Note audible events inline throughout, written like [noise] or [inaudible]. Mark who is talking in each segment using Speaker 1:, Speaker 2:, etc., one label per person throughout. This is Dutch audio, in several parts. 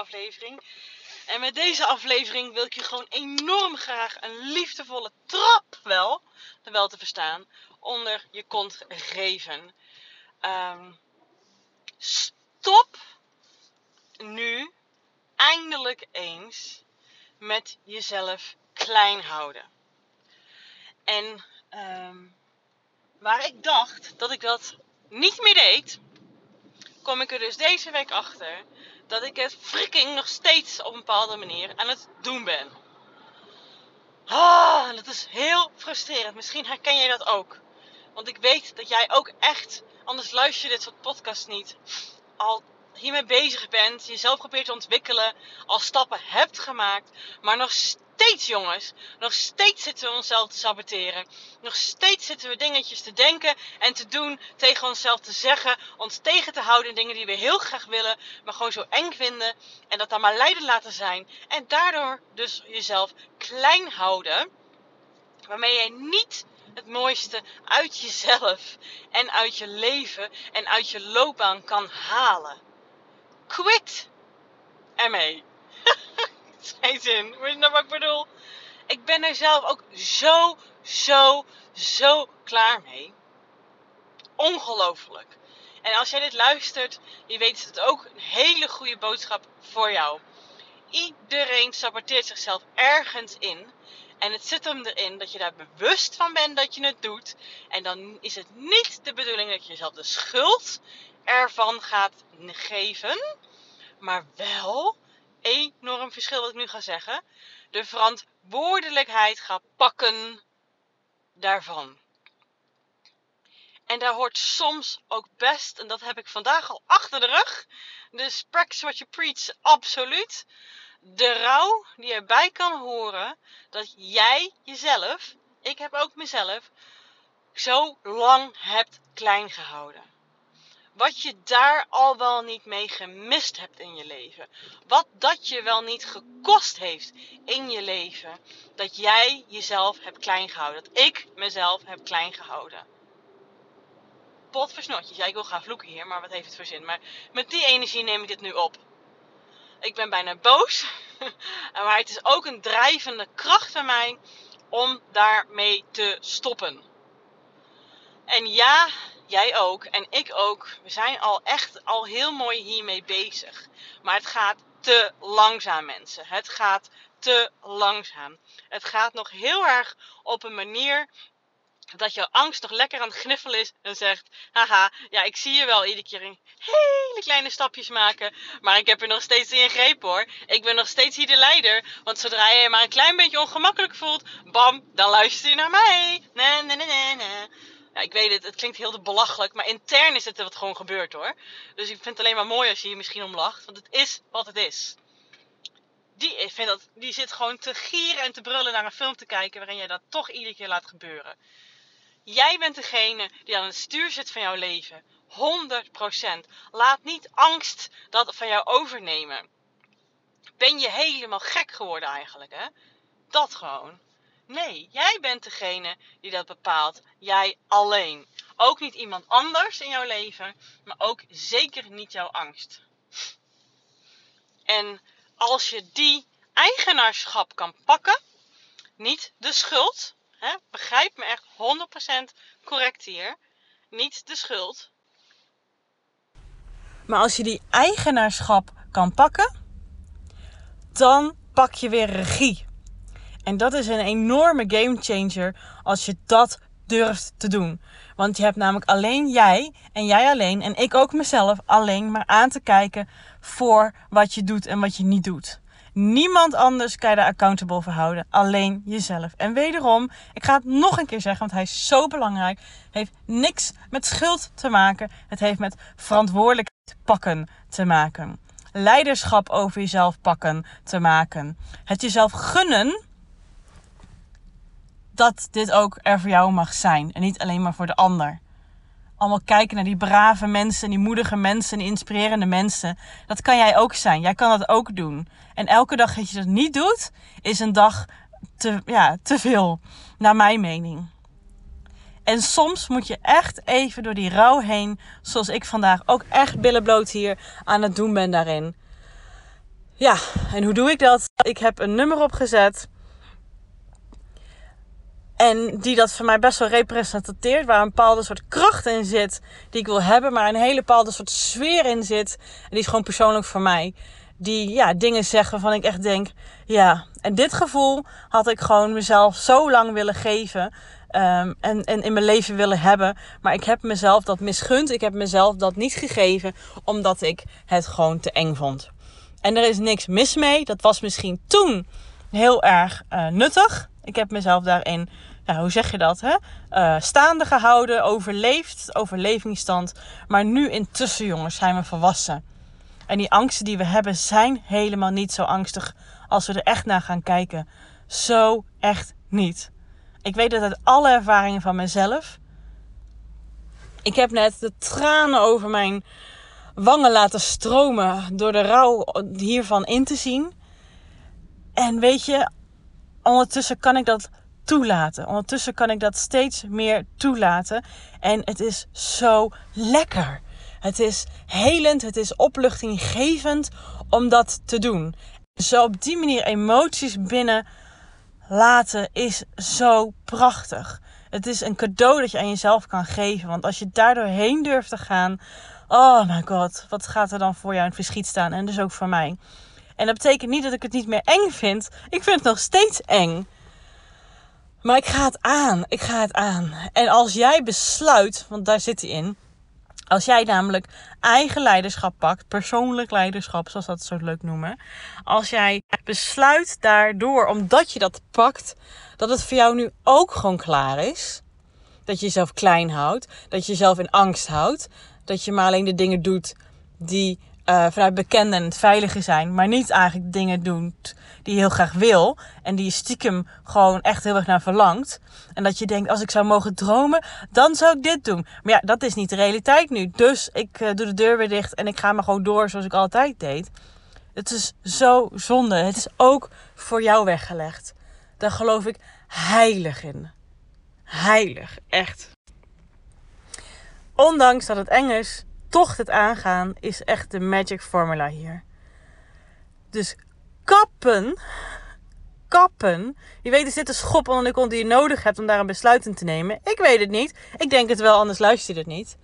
Speaker 1: aflevering. En met deze aflevering wil ik je gewoon enorm graag een liefdevolle trap wel, wel te verstaan, onder je kont geven. Ehm, stop nu eindelijk eens met jezelf klein houden. En ehm, waar ik dacht dat ik dat niet meer deed, kom ik er dus deze week achter dat ik het freaking nog steeds op een bepaalde manier aan het doen ben. Ah, dat is heel frustrerend. Misschien herken jij dat ook. Want ik weet dat jij ook echt, anders luister je dit soort podcasts niet, al hiermee bezig bent, jezelf probeert te ontwikkelen, al stappen hebt gemaakt, maar nog steeds, jongens, nog steeds zitten we onszelf te saboteren. Nog steeds zitten we dingetjes te denken en te doen, tegen onszelf te zeggen, ons tegen te houden in dingen die we heel graag willen, maar gewoon zo eng vinden en dat dan maar lijden laten zijn. En daardoor dus jezelf klein houden, waarmee jij niet het mooiste uit jezelf en uit je leven en uit je loopbaan kan halen. Quit ermee. [laughs] Geen zin. Weet je nou wat ik bedoel? Ik ben er zelf ook zo, zo, zo klaar mee. Ongelooflijk. En als jij dit luistert, je weet het ook een hele goede boodschap voor jou. Iedereen saboteert zichzelf ergens in. En het zit hem erin dat je daar bewust van bent dat je het doet. En dan is het niet de bedoeling dat je jezelf de schuld ervan gaat geven. Maar wel, enorm verschil wat ik nu ga zeggen, de verantwoordelijkheid gaat pakken daarvan. En daar hoort soms ook best, en dat heb ik vandaag al achter de rug, dus practice what you preach, absoluut. De rouw die erbij kan horen dat jij jezelf, ik heb ook mezelf, zo lang hebt klein gehouden. Wat je daar al wel niet mee gemist hebt in je leven. Wat dat je wel niet gekost heeft in je leven. Dat jij jezelf hebt klein gehouden. Dat ik mezelf heb klein gehouden. Potversnotjes. Ja, ik wil gaan vloeken hier, maar wat heeft het voor zin? Maar met die energie neem ik dit nu op. Ik ben bijna boos. [laughs] maar het is ook een drijvende kracht van mij om daarmee te stoppen. En ja, jij ook en ik ook. We zijn al echt al heel mooi hiermee bezig. Maar het gaat te langzaam, mensen. Het gaat te langzaam. Het gaat nog heel erg op een manier dat jouw angst nog lekker aan het gniffelen is en zegt: Haha, ja, ik zie je wel iedere keer in hele kleine stapjes maken. Maar ik heb er nog steeds in greep hoor. Ik ben nog steeds hier de leider. Want zodra je je maar een klein beetje ongemakkelijk voelt, bam, dan luister je naar mij. Nee. Ja, ik weet het, het klinkt heel belachelijk, maar intern is het wat gewoon gebeurd hoor. Dus ik vind het alleen maar mooi als je hier misschien om lacht, want het is wat het is. Die, ik vind dat, die zit gewoon te gieren en te brullen naar een film te kijken waarin jij dat toch iedere keer laat gebeuren. Jij bent degene die aan het stuur zit van jouw leven. 100%. Laat niet angst dat van jou overnemen. Ben je helemaal gek geworden eigenlijk, hè? Dat gewoon. Nee, jij bent degene die dat bepaalt. Jij alleen. Ook niet iemand anders in jouw leven, maar ook zeker niet jouw angst. En als je die eigenaarschap kan pakken, niet de schuld, hè, begrijp me echt 100% correct hier, niet de schuld. Maar als je die eigenaarschap kan pakken, dan pak je weer regie en dat is een enorme game changer als je dat durft te doen. Want je hebt namelijk alleen jij en jij alleen en ik ook mezelf alleen maar aan te kijken voor wat je doet en wat je niet doet. Niemand anders kan je daar accountable voor houden. Alleen jezelf. En wederom, ik ga het nog een keer zeggen, want hij is zo belangrijk. Heeft niks met schuld te maken. Het heeft met verantwoordelijkheid pakken te maken. Leiderschap over jezelf pakken te maken. Het jezelf gunnen dat dit ook er voor jou mag zijn. En niet alleen maar voor de ander. Allemaal kijken naar die brave mensen, die moedige mensen, die inspirerende mensen. Dat kan jij ook zijn. Jij kan dat ook doen. En elke dag dat je dat niet doet, is een dag te, ja, te veel, naar mijn mening. En soms moet je echt even door die rouw heen, zoals ik vandaag ook echt billenbloot hier aan het doen ben daarin. Ja, en hoe doe ik dat? Ik heb een nummer opgezet. En die dat voor mij best wel representeert. Waar een bepaalde soort kracht in zit. Die ik wil hebben. Maar een hele bepaalde soort sfeer in zit. En die is gewoon persoonlijk voor mij. Die ja, dingen zeggen waarvan ik echt denk. Ja, en dit gevoel had ik gewoon mezelf zo lang willen geven. Um, en, en in mijn leven willen hebben. Maar ik heb mezelf dat misgund. Ik heb mezelf dat niet gegeven. Omdat ik het gewoon te eng vond. En er is niks mis mee. Dat was misschien toen heel erg uh, nuttig. Ik heb mezelf daarin, ja, hoe zeg je dat? Hè? Uh, staande gehouden, overleefd, overlevingsstand. Maar nu intussen, jongens, zijn we volwassen. En die angsten die we hebben zijn helemaal niet zo angstig als we er echt naar gaan kijken. Zo echt niet. Ik weet dat uit alle ervaringen van mezelf. Ik heb net de tranen over mijn wangen laten stromen door de rouw hiervan in te zien. En weet je, ondertussen kan ik dat toelaten. Ondertussen kan ik dat steeds meer toelaten. En het is zo lekker. Het is helend, het is opluchtinggevend om dat te doen. Zo op die manier emoties binnen laten is zo prachtig. Het is een cadeau dat je aan jezelf kan geven. Want als je daardoor heen durft te gaan. Oh my god, wat gaat er dan voor jou in het verschiet staan? En dus ook voor mij. En dat betekent niet dat ik het niet meer eng vind. Ik vind het nog steeds eng. Maar ik ga het aan. Ik ga het aan. En als jij besluit, want daar zit hij in. Als jij namelijk eigen leiderschap pakt, persoonlijk leiderschap, zoals dat zo leuk noemen. Als jij besluit daardoor, omdat je dat pakt, dat het voor jou nu ook gewoon klaar is. Dat je jezelf klein houdt, dat je jezelf in angst houdt, dat je maar alleen de dingen doet die uh, vanuit bekende en het veilige zijn, maar niet eigenlijk dingen doet die je heel graag wil en die je stiekem gewoon echt heel erg naar verlangt. En dat je denkt, als ik zou mogen dromen, dan zou ik dit doen. Maar ja, dat is niet de realiteit nu. Dus ik uh, doe de deur weer dicht en ik ga maar gewoon door zoals ik altijd deed. Het is zo zonde. Het is ook voor jou weggelegd. Daar geloof ik heilig in. Heilig, echt. Ondanks dat het eng is, toch het aangaan is echt de magic formula hier. Dus kappen, kappen. Je weet, er zit een schop onder de kont die je nodig hebt om daar een besluit in te nemen. Ik weet het niet. Ik denk het wel, anders luister je het niet.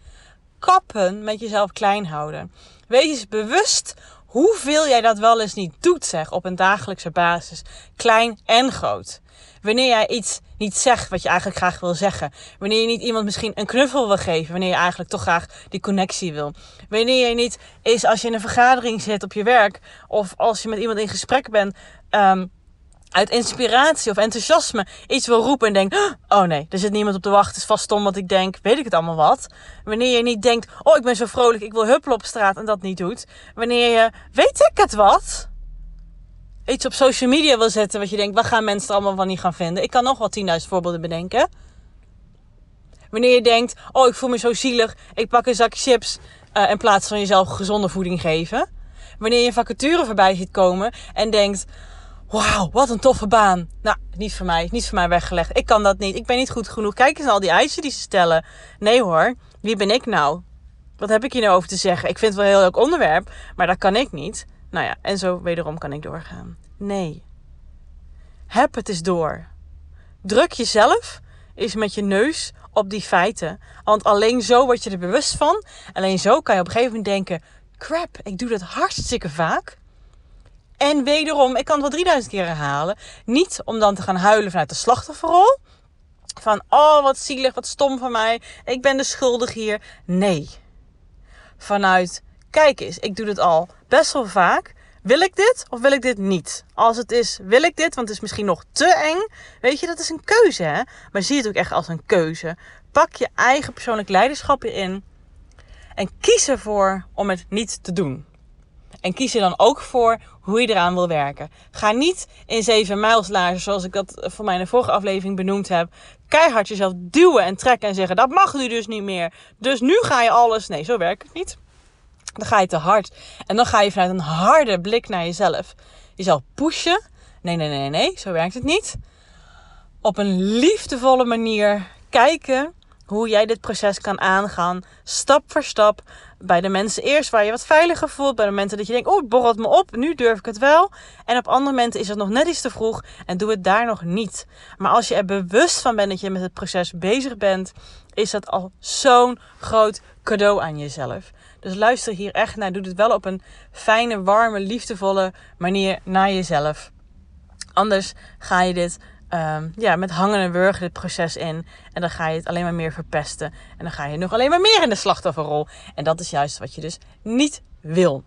Speaker 1: Kappen met jezelf klein houden. Wees eens bewust hoeveel jij dat wel eens niet doet, zeg, op een dagelijkse basis. Klein en groot. Wanneer jij iets niet zegt wat je eigenlijk graag wil zeggen. Wanneer je niet iemand misschien een knuffel wil geven. Wanneer je eigenlijk toch graag die connectie wil. Wanneer je niet is als je in een vergadering zit op je werk. Of als je met iemand in gesprek bent. Um, uit inspiratie of enthousiasme iets wil roepen en denkt: Oh nee, er zit niemand op te wachten. Is vast stom wat ik denk. Weet ik het allemaal wat? Wanneer je niet denkt: Oh, ik ben zo vrolijk, ik wil huppelen op straat en dat niet doet. Wanneer je, weet ik het wat? Iets op social media wil zetten wat je denkt, wat gaan mensen er allemaal van niet gaan vinden? Ik kan nog wel 10.000 voorbeelden bedenken. Wanneer je denkt, oh ik voel me zo zielig, ik pak een zak chips uh, in plaats van jezelf gezonde voeding geven. Wanneer je een vacature voorbij ziet komen en denkt, wauw, wat een toffe baan. Nou, niet voor mij, niet voor mij weggelegd. Ik kan dat niet, ik ben niet goed genoeg. Kijk eens naar al die eisen die ze stellen. Nee hoor, wie ben ik nou? Wat heb ik hier nou over te zeggen? Ik vind het wel een heel leuk onderwerp, maar dat kan ik niet. Nou ja, en zo wederom kan ik doorgaan. Nee. Heb het eens door. Druk jezelf eens met je neus op die feiten. Want alleen zo word je er bewust van. Alleen zo kan je op een gegeven moment denken: crap, ik doe dat hartstikke vaak. En wederom, ik kan het wel 3000 keer herhalen. Niet om dan te gaan huilen vanuit de slachtofferrol. Van, oh wat zielig, wat stom van mij. Ik ben de schuldig hier. Nee. Vanuit, kijk eens, ik doe het al best wel vaak. Wil ik dit of wil ik dit niet? Als het is, wil ik dit, want het is misschien nog te eng. Weet je, dat is een keuze, hè? Maar zie het ook echt als een keuze. Pak je eigen persoonlijk leiderschap in. En kies ervoor om het niet te doen. En kies er dan ook voor hoe je eraan wil werken. Ga niet in zeven mijlslagen, zoals ik dat voor mij in de vorige aflevering benoemd heb. Keihard jezelf duwen en trekken en zeggen: dat mag nu dus niet meer. Dus nu ga je alles. Nee, zo werkt het niet. Dan ga je te hard. En dan ga je vanuit een harde blik naar jezelf. Jezelf pushen. Nee, nee, nee, nee, zo werkt het niet. Op een liefdevolle manier kijken hoe jij dit proces kan aangaan. Stap voor stap. bij de mensen eerst waar je wat veiliger voelt. Bij de momenten dat je denkt, oh, borrelt me op. Nu durf ik het wel. En op andere momenten is het nog net iets te vroeg. En doe het daar nog niet. Maar als je er bewust van bent dat je met het proces bezig bent. Is dat al zo'n groot cadeau aan jezelf. Dus luister hier echt naar. Doe het wel op een fijne, warme, liefdevolle manier naar jezelf. Anders ga je dit Ehm, ja, met hangen en wurgen dit proces in. En dan ga je het alleen maar meer verpesten. En dan ga je nog alleen maar meer in de slachtofferrol. En dat is juist wat je dus niet wil.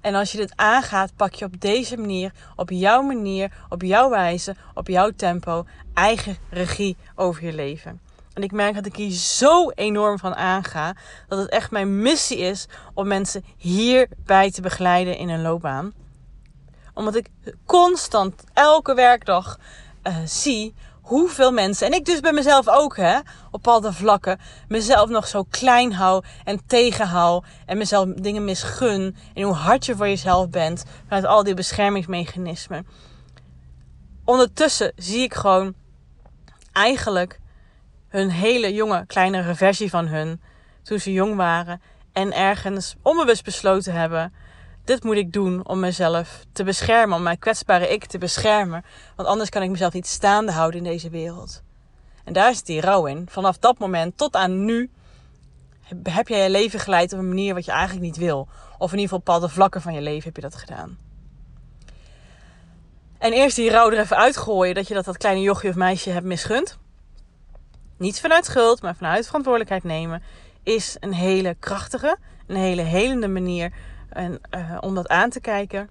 Speaker 1: En als je dit aangaat, pak je op deze manier, op jouw manier, op jouw wijze, op jouw tempo, eigen regie over je leven. En ik merk dat ik hier zo enorm van aanga, dat het echt mijn missie is om mensen hierbij te begeleiden in een loopbaan. Omdat ik constant, elke werkdag, uh, zie hoeveel mensen, en ik dus bij mezelf ook, hè, op alle vlakken, mezelf nog zo klein hou en tegenhoud en mezelf dingen misgun. En hoe hard je voor jezelf bent vanuit al die beschermingsmechanismen. Ondertussen zie ik gewoon eigenlijk hun hele jonge, kleinere versie van hun toen ze jong waren en ergens onbewust besloten hebben dit moet ik doen om mezelf te beschermen, om mijn kwetsbare ik te beschermen. Want anders kan ik mezelf niet staande houden in deze wereld. En daar zit die rouw in. Vanaf dat moment tot aan nu heb jij je leven geleid op een manier wat je eigenlijk niet wil. Of in ieder geval bepaalde vlakken van je leven heb je dat gedaan. En eerst die rouw er even uitgooien dat je dat, dat kleine jochje of meisje hebt misgund. Niet vanuit schuld, maar vanuit verantwoordelijkheid nemen. Is een hele krachtige, een hele helende manier en, uh, om dat aan te kijken.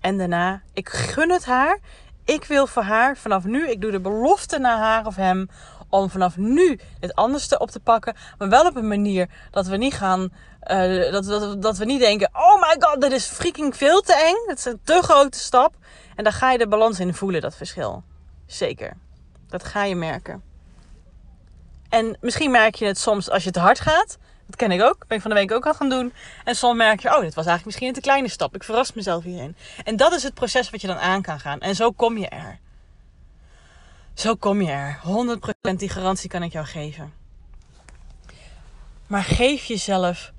Speaker 1: En daarna, ik gun het haar. Ik wil voor haar vanaf nu, ik doe de belofte naar haar of hem om vanaf nu het anders te op te pakken. Maar wel op een manier dat we niet gaan. Uh, dat, dat, dat we niet denken: oh my god, dit is freaking veel te eng. Het is een te grote stap. En dan ga je de balans in voelen, dat verschil. Zeker. Dat ga je merken. En misschien merk je het soms als je te hard gaat. Dat ken ik ook. Ben ik van de week ook al gaan doen. En soms merk je, oh, dit was eigenlijk misschien een te kleine stap. Ik verras mezelf hierin. En dat is het proces wat je dan aan kan gaan. En zo kom je er. Zo kom je er. 100% die garantie kan ik jou geven. Maar geef jezelf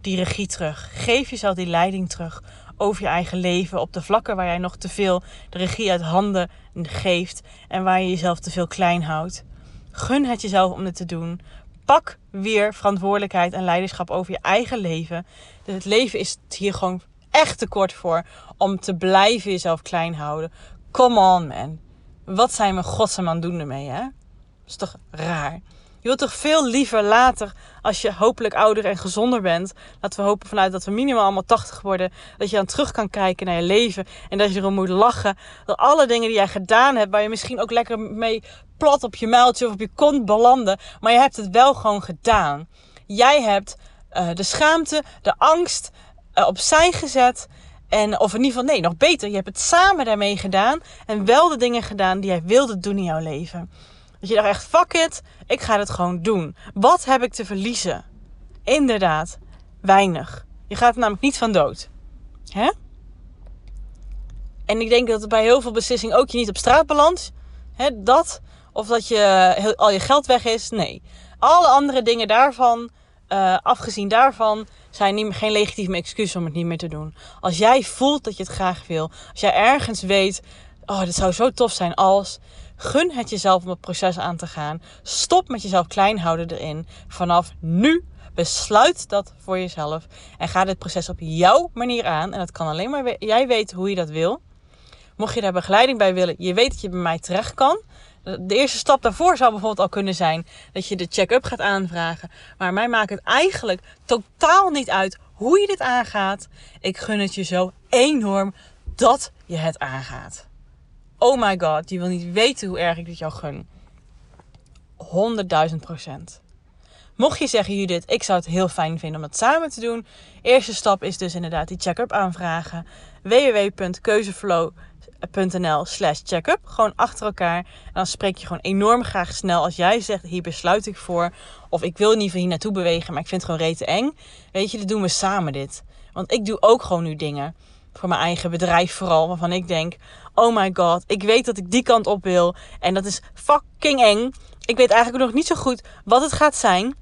Speaker 1: die regie terug. Geef jezelf die leiding terug over je eigen leven. Op de vlakken waar jij nog te veel de regie uit handen geeft. En waar je jezelf te veel klein houdt. Gun het jezelf om dit te doen pak weer verantwoordelijkheid en leiderschap over je eigen leven. Dus het leven is hier gewoon echt te kort voor om te blijven jezelf klein houden. Come on, man. Wat zijn we godsnaam aan doen ermee, hè? Dat is toch raar? Je wilt toch veel liever later, als je hopelijk ouder en gezonder bent. Laten we hopen vanuit dat we minimaal allemaal 80 worden. Dat je dan terug kan kijken naar je leven. En dat je erom moet lachen. Door alle dingen die jij gedaan hebt. Waar je misschien ook lekker mee plat op je muiltje of op je kont belanden. Maar je hebt het wel gewoon gedaan. Jij hebt uh, de schaamte, de angst uh, opzij gezet. En, of in ieder geval, nee, nog beter. Je hebt het samen daarmee gedaan. En wel de dingen gedaan die jij wilde doen in jouw leven. Dat je dacht echt, fuck it, ik ga het gewoon doen. Wat heb ik te verliezen? Inderdaad, weinig. Je gaat er namelijk niet van dood. Hè? En ik denk dat bij heel veel beslissingen ook je niet op straat belandt. Hè, dat. Of dat je al je geld weg is. Nee. Alle andere dingen daarvan, uh, afgezien daarvan, zijn niet, geen legitieme excuus om het niet meer te doen. Als jij voelt dat je het graag wil. Als jij ergens weet, oh, dit zou zo tof zijn als. Gun het jezelf om het proces aan te gaan. Stop met jezelf klein houden erin. Vanaf nu besluit dat voor jezelf. En ga dit proces op jouw manier aan. En dat kan alleen maar jij weten hoe je dat wil. Mocht je daar begeleiding bij willen, je weet dat je bij mij terecht kan. De eerste stap daarvoor zou bijvoorbeeld al kunnen zijn dat je de check-up gaat aanvragen. Maar mij maakt het eigenlijk totaal niet uit hoe je dit aangaat. Ik gun het je zo enorm dat je het aangaat. Oh my god, je wil niet weten hoe erg ik dit jou gun. 100.000 procent. Mocht je zeggen, Judith, ik zou het heel fijn vinden om het samen te doen. Eerste stap is dus inderdaad die check-up aanvragen. www.keuzeflow.nl slash check-up. Gewoon achter elkaar. En dan spreek je gewoon enorm graag snel. Als jij zegt, hier besluit ik voor. Of ik wil ieder geval hier naartoe bewegen, maar ik vind het gewoon rete eng. Weet je, dan doen we samen dit. Want ik doe ook gewoon nu dingen voor mijn eigen bedrijf vooral. Waarvan ik denk, oh my god, ik weet dat ik die kant op wil. En dat is fucking eng. Ik weet eigenlijk nog niet zo goed wat het gaat zijn.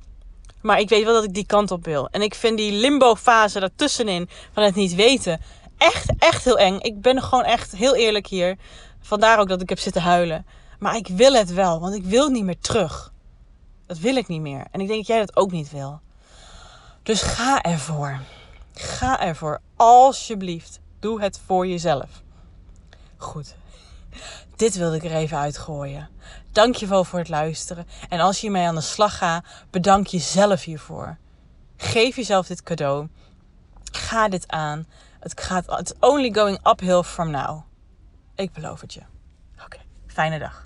Speaker 1: Maar ik weet wel dat ik die kant op wil. En ik vind die limbo-fase daartussenin van het niet weten echt, echt heel eng. Ik ben gewoon echt heel eerlijk hier. Vandaar ook dat ik heb zitten huilen. Maar ik wil het wel, want ik wil niet meer terug. Dat wil ik niet meer. En ik denk dat jij dat ook niet wil. Dus ga ervoor. Ga ervoor. Alsjeblieft. Doe het voor jezelf. Goed. Dit wilde ik er even uitgooien. Dankjewel voor het luisteren. En als je hiermee aan de slag gaat, bedank jezelf hiervoor. Geef jezelf dit cadeau. Ga dit aan. Het gaat, it's only going uphill from now. Ik beloof het je. Oké, fijne dag.